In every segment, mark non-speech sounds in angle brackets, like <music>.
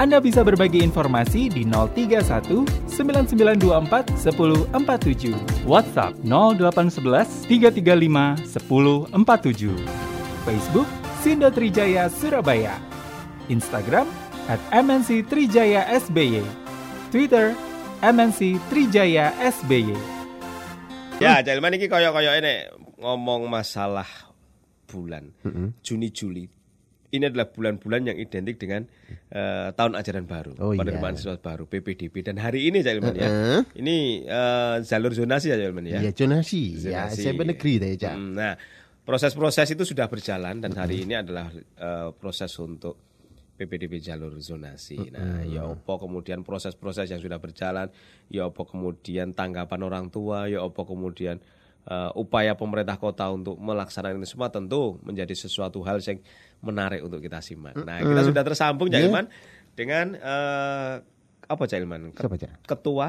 Anda bisa berbagi informasi di 031 9924 1047. WhatsApp 0811 335 1047. Facebook Sindo Trijaya Surabaya. Instagram at MNC Trijaya SBY. Twitter MNC Trijaya SBY. Ya, Jalman ini koyo-koyo ini ngomong masalah bulan Juni Juli. Ini adalah bulan-bulan yang identik dengan eh, tahun ajaran baru, Oh, penerimaan iya. siswa baru, PPDB. Dan hari ini Jalman ya, Heeh. ini eh, jalur zonasi ya Jalman ya. Ya, zonasi. Ya, Zonasi. SMP negeri deh, Cak. Hmm, Nah, proses-proses itu sudah berjalan dan hari ini adalah eh, proses untuk PPDB jalur zonasi. Nah, ya opo kemudian proses-proses yang sudah berjalan, ya opo kemudian tanggapan orang tua, ya opo kemudian eh, upaya pemerintah kota untuk melaksanakan ini semua tentu menjadi sesuatu hal yang menarik untuk kita simak. Nah, kita sudah tersambung Cak. Ilman dengan eh, apa Cak Ilman? Ket- Siapa, Cak? Ketua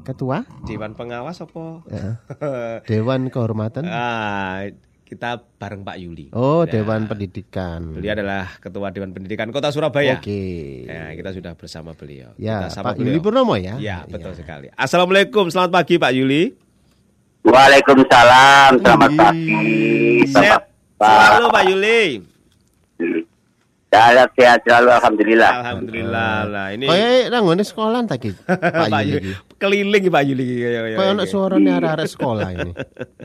Ketua Dewan Pengawas apa? <laughs> Dewan Kehormatan. Ah, kita bareng Pak Yuli. Oh, Ya, Dewan Pendidikan. Beliau adalah Ketua Dewan Pendidikan Kota Surabaya. Oke. Ya, kita sudah bersama beliau. Ya, kita sama Pak beliau. Yuli Purnomo ya? Ya, betul sekali. Assalamualaikum, selamat pagi Pak Yuli. Waalaikumsalam, selamat Ih, pagi. Sehat selalu Pak Yuli. Sehat sehat selalu, alhamdulillah. Alhamdulillah. Lah ini Kayak nang ngene sekolah <laughs> Pak Pak Yuli. Keliling Pak Yuli. Kayak ono suarane arek-arek sekolah ini.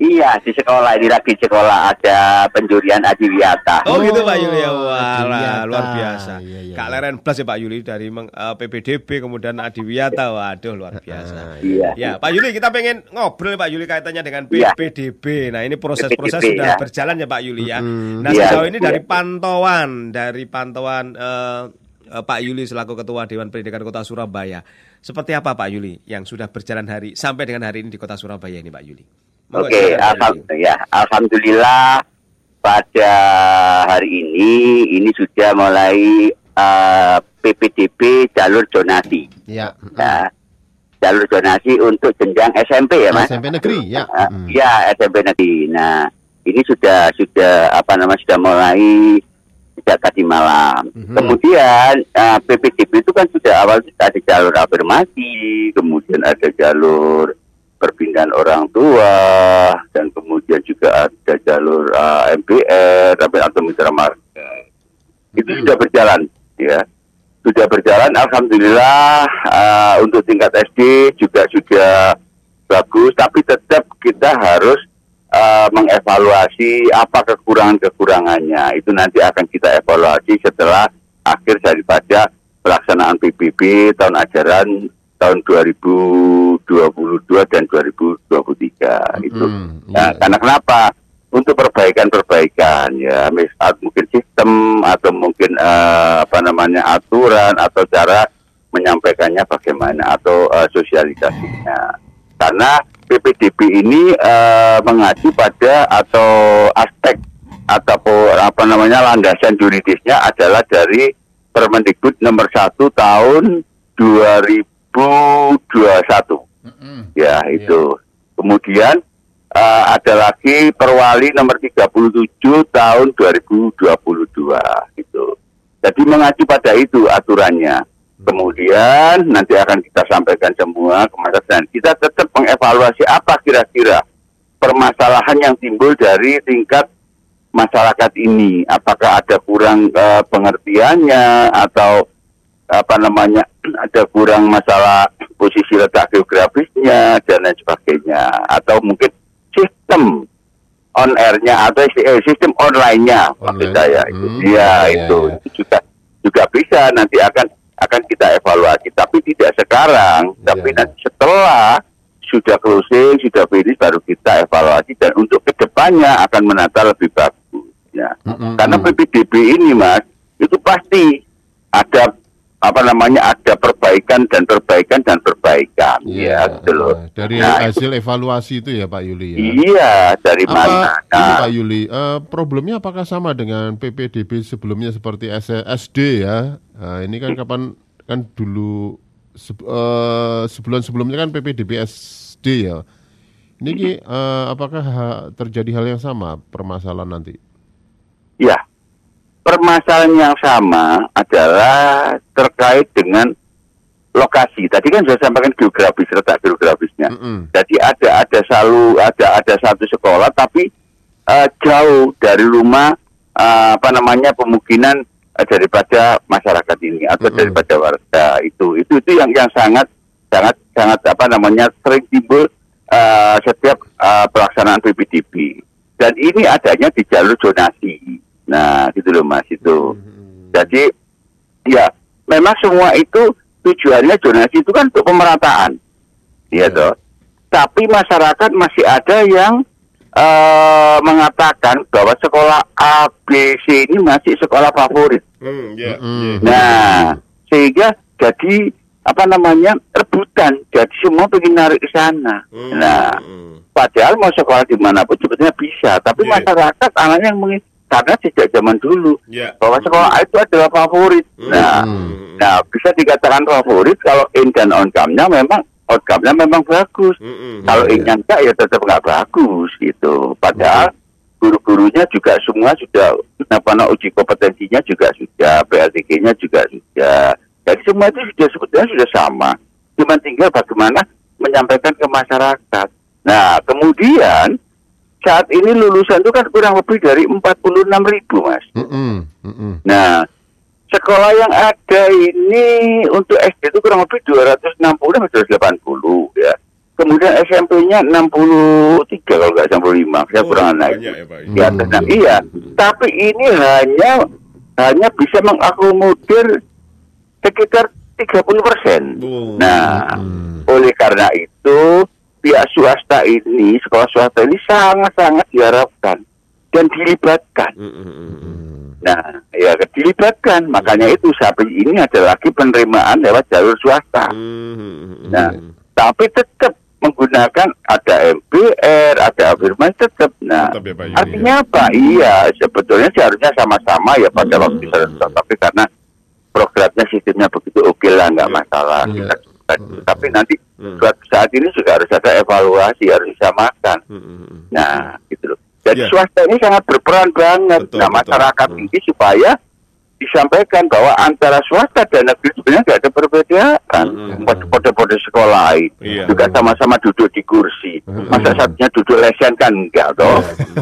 Iya, di sekolah ini lagi sekolah ada penjurian adiwiyata. Oh, gitu Oh, Pak Yuli ya. Wah, luar biasa. Iya, iya, Kak iya. Leren Plus ya Pak Yuli dari meng- eh, PPDB kemudian Adiwiyata. Waduh, luar biasa. Iya. Ya, Pak Yuli kita pengen ngobrol Pak Yuli kaitannya dengan Iya. PPDB. Nah, ini proses-proses PPDB, sudah ya. berjalan ya Pak Yuli ya. Nah, Iya, sejauh ini iya. dari pantauan dari pantauan eh, Pak Yuli selaku Ketua Dewan Pendidikan Kota Surabaya. Seperti apa Pak Yuli yang sudah berjalan hari sampai dengan hari ini di Kota Surabaya ini Pak Yuli? Oke. Ya, alhamdulillah pada hari ini ini sudah mulai eh, PPDB jalur zonasi. Ya. Ya, jalur zonasi untuk jenjang SMP ya, Mas. SMP negeri ya. Ah, Mm. Iya SMP negeri. Nah ini sudah sudah apa namanya sudah mulai sejak tadi malam. Mhm. Kemudian eh, PPDB itu kan sudah awal ada jalur afirmasi, kemudian ada jalur perpindahan orang tua, dan kemudian juga ada jalur eh, MBR, tapi atau mitra marga. Itu Mhm. sudah berjalan, ya. Sudah berjalan, alhamdulillah eh, untuk tingkat SD juga sudah bagus, tapi tetap kita harus eh, mengevaluasi apa kekurangan-kekurangannya. Itu nanti akan kita evaluasi setelah akhir daripada pelaksanaan PBB tahun ajaran tahun 2022 dan 2023 itu. Mm, Nah, iya. karena kenapa? Untuk perbaikan-perbaikan ya, misal mungkin sistem atau mungkin eh, apa namanya aturan atau cara menyampaikannya bagaimana atau eh, sosialisasinya. Karena PPDB ini eh, mengacu pada atau aspek atau apa namanya landasan juridisnya adalah dari Permendikbud nomor 1 tahun 2021 ya itu. Kemudian eh, ada lagi Perwali nomor 37 tahun 2022 gitu. Jadi mengacu pada itu aturannya. Kemudian nanti akan kita sampaikan semua ke masyarakat. Kita tetap mengevaluasi apa kira-kira permasalahan yang timbul dari tingkat masyarakat ini. Apakah ada kurang eh, pengertiannya atau apa namanya <clears throat> ada kurang masalah posisi letak geografisnya dan lain sebagainya atau mungkin sistem on airnya atau eh, sistem online-nya maksud Online. saya itu Hmm, ya ya, itu ya. Itu juga juga bisa nanti akan akan kita evaluasi tapi tidak sekarang tapi Ya. nanti setelah sudah closing sudah finish baru kita evaluasi dan untuk ke depannya akan menata lebih bagus ya Mm-mm. karena PPDB ini mas itu pasti ada apa namanya ada perbaikan dan perbaikan dan perbaikan Iya, ya gitu loh. eh, Dari Nah, hasil evaluasi itu ya Pak Yuli ya. Iya, dari Apa mana? ini Nah, Pak Yuli, eh, problemnya apakah sama dengan PPDB sebelumnya seperti SD ya? Nah, ini kan kapan kan dulu se- eh, sebulan sebelumnya kan PPDB SD ya. Ini eh, apakah ha- terjadi hal yang sama permasalahan nanti? ya. Permasalahan yang sama adalah terkait dengan lokasi. Tadi kan sudah sampaikan geografis letak geografisnya. Mm-mm. Jadi ada ada selalu ada ada satu sekolah tapi eh, jauh dari rumah eh, apa namanya pemukiman eh, daripada masyarakat ini atau Mm-mm. daripada warga itu itu itu yang yang sangat sangat sangat apa namanya sering timbul eh, setiap eh, pelaksanaan PPDB dan ini adanya di jalur zonasi. Nah, gitu loh Mas itu. Jadi ya memang semua itu tujuannya zonasi itu kan untuk pemerataan. Iya toh. Tapi masyarakat masih ada yang eh, mengatakan bahwa sekolah A, B, C ini masih sekolah favorit. Hmm, ya, Mm-mm. ya. Nah, sehingga jadi apa namanya rebutan. Jadi semua pengen narik ke sana. Hmm, Nah, hmm. padahal mau sekolah di mana pun sebetulnya bisa. Tapi Iya. masyarakat anaknya yang mengin karena sejak zaman dulu Ya. bahwa sekolah A itu adalah favorit. Hmm. Nah, Hmm. nah bisa dikatakan favorit kalau in dan outcome-nya memang outcome-nya memang bagus. Hmm. Kalau in-nya enggak ya tetap nggak bagus gitu. Padahal guru-gurunya juga semua sudah apa namanya uji kompetensinya juga sudah, PLTG-nya juga sudah. Jadi semua itu sudah sebetulnya sudah sama. Cuma tinggal bagaimana menyampaikan ke masyarakat. Nah, kemudian saat ini lulusan itu kan kurang lebih dari 46 ribu, Mas. Mm-mm. Mm-mm. Nah, sekolah yang ada ini untuk SD itu kurang lebih 260 atau 280 ya. Kemudian SMP-nya 63 kalau nggak 65, saya Oh, kurang naik. banyak ya, Pak. Di atas enam. iya. Tapi ini hanya hanya bisa mengakomodir sekitar 30 persen. Oh. Nah, Hmm. oleh karena itu pihak swasta ini, sekolah swasta ini sangat-sangat diharapkan dan dilibatkan. Hmm, hmm, hmm. Nah, ya dilibatkan. Makanya itu sampai ini ada lagi penerimaan lewat jalur swasta. Nah, tapi tetap menggunakan ada MBR, ada afirmasi tetap. Nah, Tetap ya, Pak Yuri, artinya apa? Iya, sebetulnya seharusnya sama-sama ya pada Hmm. waktu itu. Tapi karena programnya sistemnya begitu oke lah, nggak Iya. masalah. Iya. Kita- Tapi nanti Hmm. saat ini juga harus ada evaluasi, harus disamakan. Hmm, hmm, hmm. Nah, gitu loh. Jadi Iya. swasta ini sangat berperan banget. Betul, nah, betul. masyarakat Hmm. ini supaya disampaikan bahwa antara swasta dan negeri sebenarnya tidak ada perbedaan. Pada-pada sekolah lain Iya. juga sama-sama duduk di kursi. Masa satunya duduk lesen kan enggak toh?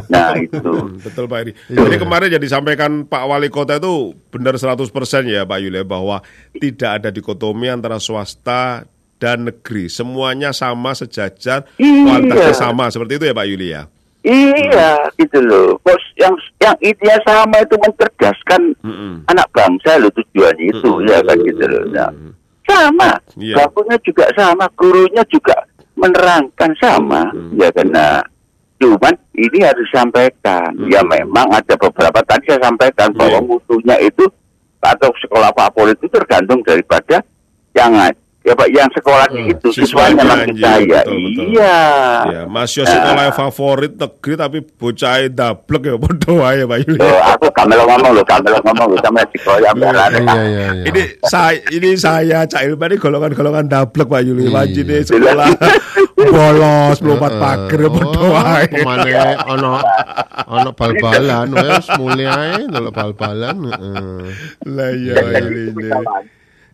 nah, itu. <laughs> Betul Pak Eri. Iya. Jadi kemarin yang disampaikan Pak Wali Kota itu benar 100% ya Pak Yuli bahwa tidak ada dikotomi antara swasta dan negeri. Semuanya sama sejajar, Iya. kualitasnya sama. Seperti itu ya Pak Yuli ya? Iya, gitu loh. Bos yang yang intinya sama itu mencerdaskan Mm-mm. anak bangsa loh tujuannya itu Mm-mm. ya kan gitu loh. Nah, sama bakunya juga sama gurunya juga menerangkan sama Hmm. ya karena cuman ini harus disampaikan Hmm. ya memang ada beberapa tadi saya sampaikan bahwa Iya. mutunya itu atau sekolah favorit itu tergantung daripada yang ya pak yang sekolahnya Hmm. itu Siswanya, saya betul, betul. iya Ya, Mas Yos sekolah favorit negeri tapi bocah dablek ya bodoh aja Pak Yuli. Loh, aku kamelo ngomong loh kamelo ngomong loh sama sekolah Iya, iya, iya, iya. Ini saya ini saya Cak Ilman ini golongan-golongan dablek Pak Yuli. Iya. Wajine sekolah <laughs> bolos melompat Heeh. pager bodoh Oh, ae. Pemane ono ono bal-balan wes mulai ae ndelok bal-balan. Lah iya Pak dan Yuli kesalahan.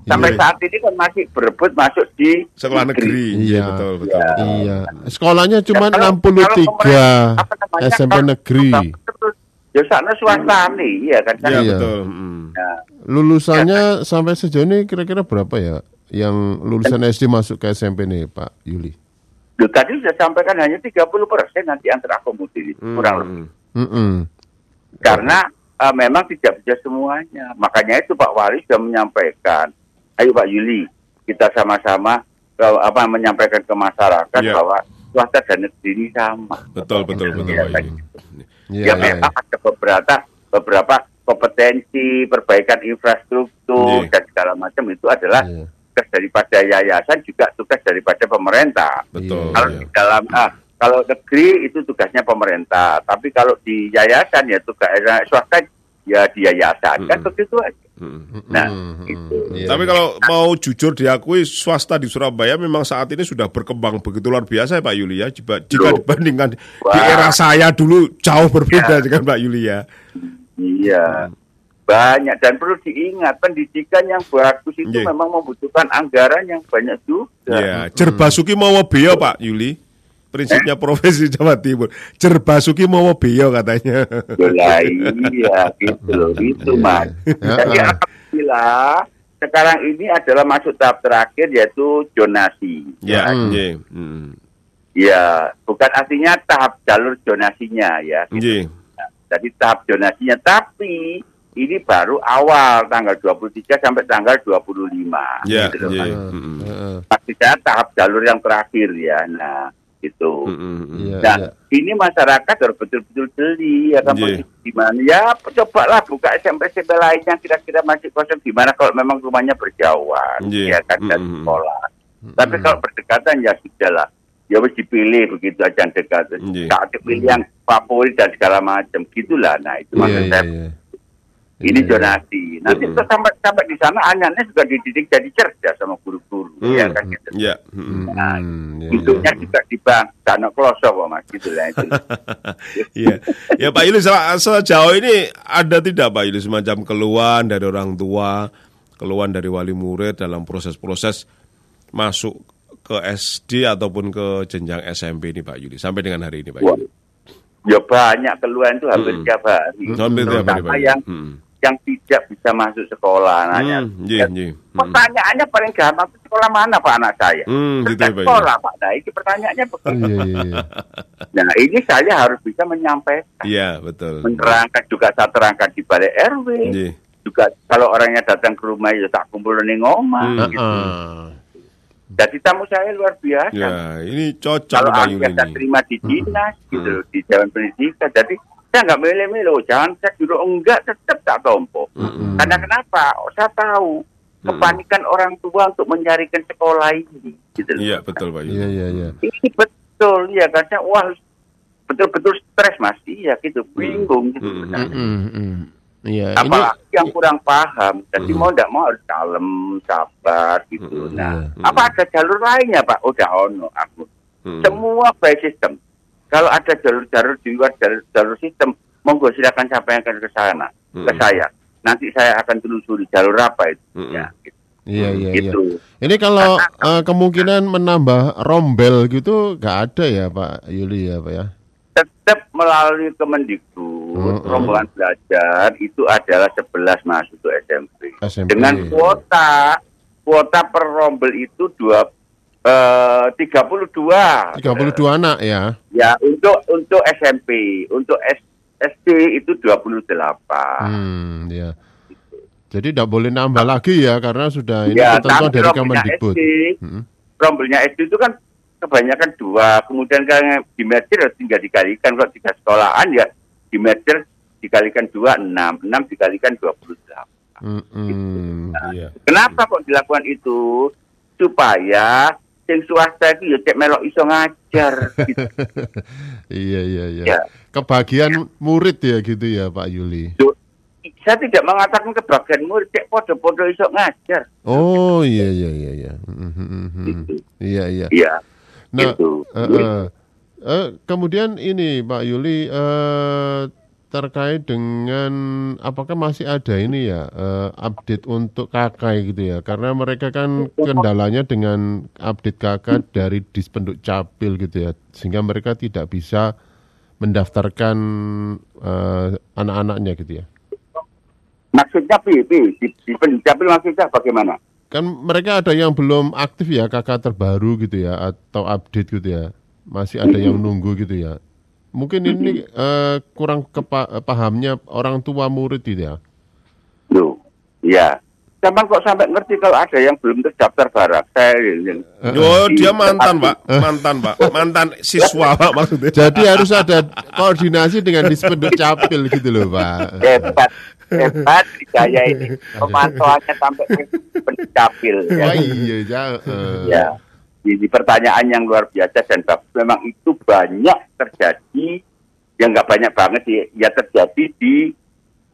Sampai Iya. saat ini kan masih berebut masuk di Sekolah negeri. Iya. Iya betul betul. Iya. Sekolahnya cuma Ya, kalau- 63 kalau namanya, SMP kalau- negeri. terus, Ya sana swasta nih, iya kan? Iya Iya. betul. Mm. Nah, Lulusannya sampai sejauh ini kira-kira berapa ya? Yang lulusan SD masuk ke SMP nih Pak Yuli? Loh, tadi sudah sampaikan hanya 30 persen nanti yang terakomodir itu, kurang lebih. Mm. Mm-mm. Karena eh, memang tidak bisa semuanya. Makanya itu Pak Wali sudah menyampaikan, ayo Pak Yuli, kita sama-sama apa menyampaikan ke masyarakat Iya. bahwa swasta dan negeri ini sama. Betul betul betul Iya, Pak kan? Yuli. Iya, ya iya, memang ada beberapa beberapa kompetensi, perbaikan infrastruktur Iya. dan segala macam itu adalah Iya. tugas daripada yayasan juga tugas daripada pemerintah. Betul. Kalau ya. di dalam ah, kalau negeri itu tugasnya pemerintah, tapi kalau di yayasan ya tugas eh, swasta ya di yayasan kan Mm-mm. begitu aja. Nah, Hmm, itu. iya, Tapi iya. kalau mau jujur diakui swasta di Surabaya memang saat ini sudah berkembang begitu luar biasa ya Pak Yuli ya. Jika, jika Loh. dibandingkan di Wah. era saya dulu jauh berbeda dengan Pak Yuli ya. Iya. Banyak dan perlu diingat pendidikan yang bagus itu Iya. memang membutuhkan anggaran yang banyak juga. Ya, Jerbasuki mau beyo Pak Yuli. Prinsipnya profesi Jawa Timur. Jerbasuki mau beyo katanya. Lah iya gitu loh, itu Iya. mas. Ya, Jadi ah. alhamdulillah sekarang ini adalah masuk tahap terakhir yaitu zonasi. ya, Hmm. iya. Mm. Ya, bukan artinya tahap jalur zonasinya ya. Iya. Jadi tahap zonasinya, tapi ini baru awal tanggal 23 sampai tanggal 25. Ya, gitu loh, iya. Mas. Mm. Heeh. Maksudnya tahap jalur yang terakhir ya. Nah, itu. Mm, mm, mm. Iya, Nah, iya. ini masyarakat harus betul-betul jeli ya kan Iya. posisi gimana ya cobalah buka SMP SMP lainnya kira-kira masih kosong gimana kalau memang rumahnya berjauhan Iya. ya kan dan Mm-mm. sekolah. Tapi kalau berdekatan ya sudahlah. Ya wis dipilih begitu aja yang dekat. Iya. Tak dipilih yang favorit dan segala macam gitulah. Nah, itu Iya, maksud iya, saya iya. Ini Iya, zonasi. Nanti Mm-mm. terus sampai sampai di sana anaknya juga dididik jadi cerdas sama guru-guru Mm. ya kan gitu. Ya. mm. Nah, Hmm, iya, Hidupnya iya. juga di bank, tanah klosok kok mas gitu lah itu. <laughs> Iya. Ya Pak Yuli se- sejauh ini ada tidak Pak Yuli semacam keluhan dari orang tua, keluhan dari wali murid dalam proses-proses masuk ke SD ataupun ke jenjang SMP ini Pak Yuli sampai dengan hari ini Pak Yuli. Ya banyak keluhan itu hampir Mm. tiap hari. Hampir tiap hari, Pak. yang Hmm. Yang tidak bisa masuk sekolah. Nanya, Hmm, iya, iya. Hmm. Pertanyaannya paling gampang sekolah mana pak anak saya? Hmm, gitu Cerdas ya, Pak. sekolah pak. Nah itu pertanyaannya Oh, <laughs> begitu. iya, iya, iya. Nah ini saya harus bisa menyampaikan, Iya, betul. menerangkan juga saya terangkan di balik RW. Iya. Juga kalau orangnya datang ke rumah ya tak kumpul ning omah. Hmm. gitu. Ah. Jadi tamu saya luar biasa. Ya, ini cocok kalau ini. terima di dinas gitu Hmm. loh, di Dewan Pendidikan jadi saya nggak milih-milih oh, jangan saya dulu enggak tetap tak tompo Hmm. karena kenapa oh, saya tahu kepanikan orang tua untuk mencarikan sekolah ini gitu loh. Iya, betul Pak. Iya, iya, iya. ini betul ya karena wah betul-betul stres mas iya gitu bingung gitu Hmm. Nah, Mm, mm. Iya, ini apalagi yang kurang paham jadi Hmm. mau tidak mau harus kalem sabar gitu Hmm, nah iya. apa ada jalur lainnya pak udah ono aku Hmm. semua by system. Kalau ada jalur-jalur di luar jalur-jalur sistem, monggo silakan sampaikan ke sana, hmm. ke saya. Nanti saya akan telusuri jalur apa itu. Hmm. Ya, gitu. Iya iya, iya. gitu. iya. Ini kalau uh, kemungkinan menambah rombel gitu nggak ada ya Pak Yuli ya Pak ya? Tetap melalui Kemendikbud -hmm. rombongan belajar itu adalah 11 mahasiswa SMP. SMP. Dengan kuota kuota per rombel itu 20 Uh, 32. 32 uh, anak ya. Ya, untuk untuk SMP, untuk S, SD itu 28. Hmm, ya. Jadi tidak boleh nambah nah. lagi ya karena sudah ini ya, ketentuan dari Kemendikbud. Hmm. Rombelnya SD itu kan kebanyakan dua, kemudian kan di meter tinggal dikalikan kalau tiga sekolahan ya di meter dikalikan dua enam, enam dikalikan dua puluh delapan. Hmm, hmm, gitu. iya. Kenapa kok dilakukan itu? Supaya sing swasta itu ya cek melok iso ngajar. gitu. <laughs> iya iya iya. Ya. Kebagian murid ya gitu ya Pak Yuli. Duh, Saya tidak mengatakan kebagian murid cek podo-podo iso ngajar. Oh iya iya iya iya. Hmm, hmm, hmm. Gitu. Iya iya. Iya. Nah, gitu. eh, eh, eh, kemudian ini Pak Yuli eh, terkait dengan apakah masih ada ini ya eh, update untuk KK gitu ya? Karena mereka kan kendalanya dengan update KK dari Dispenduk Capil gitu ya, sehingga mereka tidak bisa mendaftarkan eh, anak-anaknya gitu ya. Maksudnya pi, pi, di, di pendapil maksudnya bagaimana? Kan mereka ada yang belum aktif ya KK terbaru gitu ya atau update gitu ya. Masih ada yang nunggu gitu ya. Mungkin ini eh, kurang kepa- pahamnya orang tua murid gitu ya. Loh, ya. Sama kok sampai ngerti kalau ada yang belum terdaftar barang. Saya Oh, dia mantan, Pak. <laughs> Mantan, Pak. Mantan siswa, Pak maksudnya. Jadi harus ada koordinasi dengan Dispenduk Capil gitu loh, Pak. hebat. hebat Trijaya ini pemantauannya sampai ke pendapil ya. Wah iya ya. eh. ya. Ini pertanyaan yang luar biasa dan bagus. Memang itu banyak terjadi, ya nggak banyak banget sih, ya terjadi di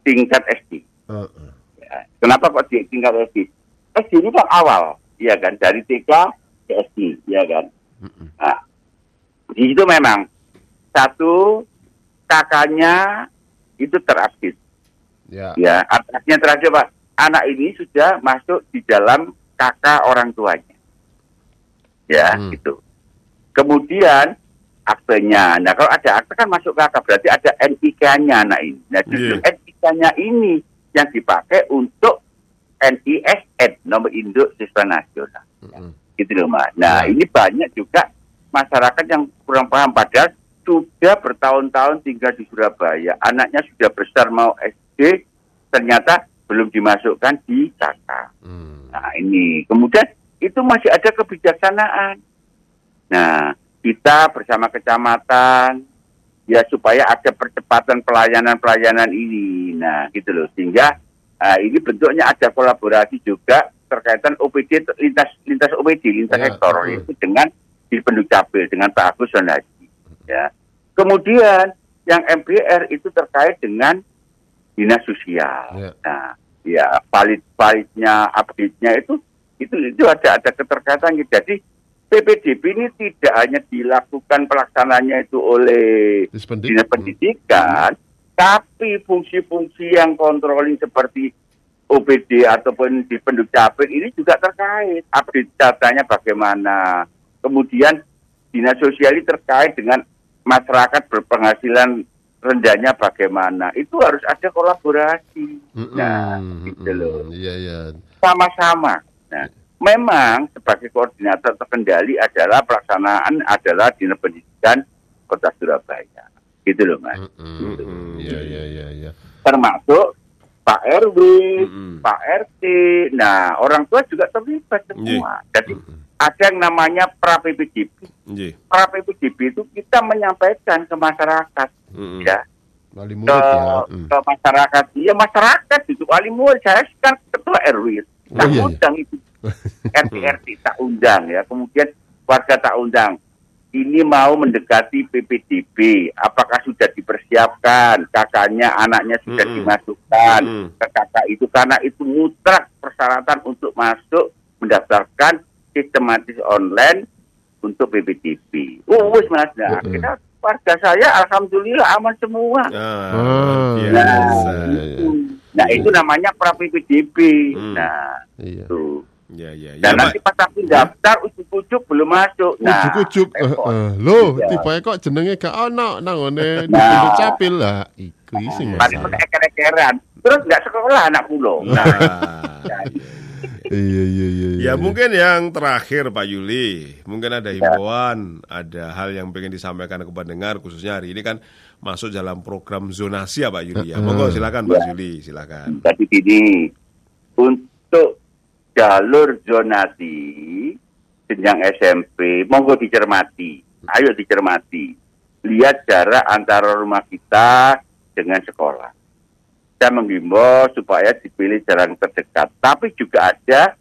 tingkat SD. Eh, eh. Ya. Kenapa kok di tingkat SD? SD ini kan awal, ya kan, dari TK ke SD, ya kan. Mm-mm. Nah, di situ memang satu kakaknya itu terupdate. Ya. Ya, artinya terakhir Pak, anak ini sudah masuk di dalam kakak orang tuanya. Ya, Hmm. gitu. Kemudian aktenya. Nah, kalau ada akte kan masuk kakak, berarti ada NIK-nya anak ini. Nah, justru Iya. NIK-nya ini yang dipakai untuk NISN, nomor induk siswa nasional. Mm-mm. Gitu loh, Mas. Nah, Ya. ini banyak juga masyarakat yang kurang paham padahal sudah bertahun-tahun tinggal di Surabaya. Anaknya sudah besar mau SD, ternyata belum dimasukkan di kakak. Hmm. Nah ini kemudian itu masih ada kebijaksanaan. Nah kita bersama kecamatan ya supaya ada percepatan pelayanan-pelayanan ini. Nah gitu loh sehingga ah, ini bentuknya ada kolaborasi juga terkaitan OPD lintas lintas OPD lintas Ya, sektor mm. itu dengan di Pendukcapil dengan Pak Agus Sonaji. Ya kemudian yang MBR itu terkait dengan dinas sosial. Ya. Nah, ya valid validnya update-nya itu itu itu ada ada keterkaitan gitu. Jadi PPDB ini tidak hanya dilakukan pelaksananya itu oleh dinas pendidikan, tapi fungsi-fungsi yang controlling seperti OPD ataupun di pendukcapil ini juga terkait update datanya bagaimana. Kemudian dinas sosial ini terkait dengan masyarakat berpenghasilan rendahnya bagaimana. Itu harus ada kolaborasi. Mm-mm. Nah, gitu loh. Iya, iya. Sama-sama. Nah, memang sebagai koordinator terkendali adalah pelaksanaan adalah dinas pendidikan Kota Surabaya. Gitu loh, Mas. Mm-mm. Mm-mm. Iya, iya, iya, iya. termasuk Pak RW, Mm-mm. Pak RT. Nah, orang tua juga terlibat semua. Jadi ada yang namanya pra PPDB. Nggih. Pra PPDB itu kita menyampaikan ke masyarakat, Mm-mm. ya, Wali ke, murid ya. Mm. ke masyarakat. Iya masyarakat itu wali murid. Saya kan ketua RW. Oh, iya, iya. undang itu. <laughs> RT RT tak undang ya. Kemudian warga tak undang. Ini mau mendekati PPDB. Apakah sudah dipersiapkan? Kakaknya, anaknya sudah Mm-mm. dimasukkan Mm-mm. ke kakak itu karena itu mutlak persyaratan untuk masuk mendaftarkan sistematis online untuk PPDB. Oh, wis Mas. Nah, Mm-mm. kita warga saya alhamdulillah aman semua. Ah, Ah, luar iya, biasa. iya, iya. Nah, itu namanya pra PPDB. Hmm. Nah, Iya. itu. Ya, ya, ya. Dan Pak. nanti pas aku daftar ujuk-ujuk belum masuk. Nah, Ujuk-ujuk. repot. eh, Loh, Iya. tiba kok jenenge gak ono nang ngene di Nah. Capil lah. Iku sing Tadi masalah. pakai eker-ekeran. Terus nggak sekolah anak pulau. Nah, Ah. Iya, iya, iya. Ya iya. mungkin yang terakhir Pak Yuli, mungkin ada himbauan, ada hal yang pengen disampaikan kepada pendengar khususnya hari ini kan masuk dalam program zonasi ya Pak Yuli ya. Monggo silakan Pak Yuli, silakan. Jadi gini, untuk jalur zonasi jenjang SMP, monggo dicermati. Ayo dicermati. Lihat jarak antara rumah kita dengan sekolah. Saya menghimbau supaya dipilih jalan terdekat. Tapi juga ada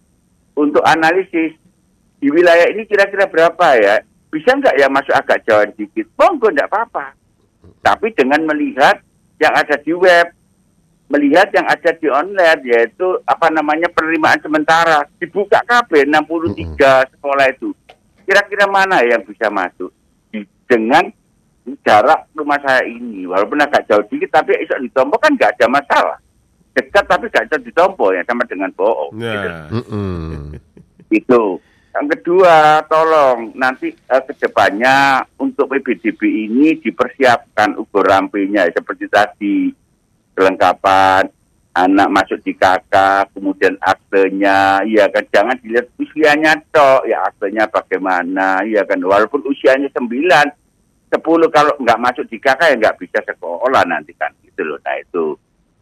untuk analisis di wilayah ini kira-kira berapa ya? Bisa nggak ya masuk agak jauh dikit? Monggo nggak apa-apa. Tapi dengan melihat yang ada di web, melihat yang ada di online yaitu apa namanya penerimaan sementara. Dibuka KB 63 sekolah itu. Kira-kira mana yang bisa masuk? Di- dengan jarak rumah saya ini. Walaupun agak jauh dikit tapi iso ditompo kan nggak ada masalah. Dekat tapi nggak bisa ditompo ya sama dengan bohong gitu. Nah, Mm-mm. Itu. Yang kedua, tolong nanti eh, ke depannya untuk PBDB ini dipersiapkan ukur rampenya seperti tadi kelengkapan anak masuk di kakak, kemudian aktenya, ya kan jangan dilihat usianya tok, ya aktenya bagaimana, ya kan walaupun usianya 9, 10 kalau nggak masuk di kakak ya nggak bisa sekolah nanti kan gitu loh. Nah itu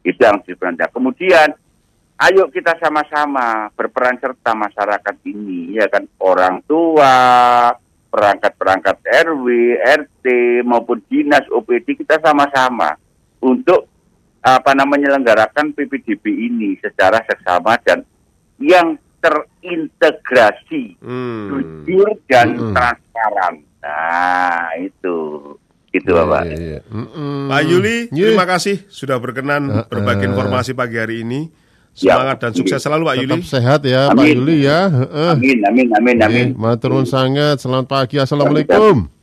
itu yang diperintah. Kemudian ayo kita sama-sama berperan serta masyarakat ini ya kan orang tua perangkat-perangkat RW, RT maupun dinas OPD kita sama-sama untuk apa namanya menyelenggarakan PPDB ini secara seksama dan yang terintegrasi, Hmm. jujur dan Mm-mm. transparan. Nah, itu. Itu Iya, Bapak. iya, iya. Mm-mm. Pak Yuli, Iya. terima kasih sudah berkenan Uh, berbagi informasi pagi hari ini. Ya. Semangat dan sukses selalu Pak Yuli. Tetap sehat ya Pak Amin. Yuli ya. Heeh. Amin, amin, amin, amin. Oke, matur nuwun sangat. Selamat pagi. Assalamualaikum.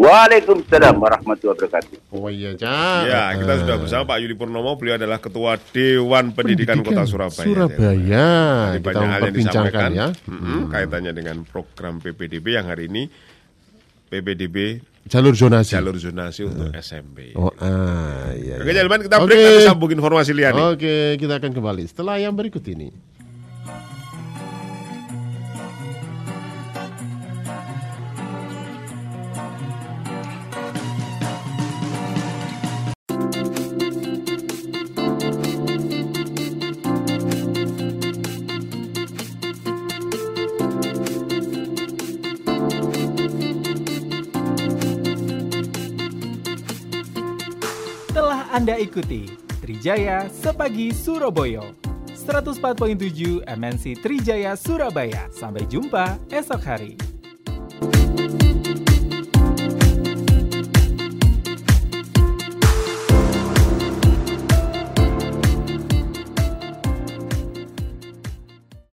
Waalaikumsalam warahmatullahi wabarakatuh. Oh iya, Cak. Ya, kita sudah bersama Pak Yuli Purnomo. Beliau adalah Ketua Dewan Pendidikan, Kota Surabaya. Surabaya. Tadi Kita banyak hal yang memperbincangkan disampaikan ya. mm, kaitannya dengan program PPDB yang hari ini PPDB Jalur zonasi. jalur zonasi untuk SMP. Oh, ah, iya. Oke, iya. Jalman, kita Oke. break nanti sambung informasi liane. Oke, kita akan kembali setelah yang berikut ini. Anda ikuti Trijaya Sepagi Surabaya 104.7 MNC Trijaya Surabaya. Sampai jumpa esok hari.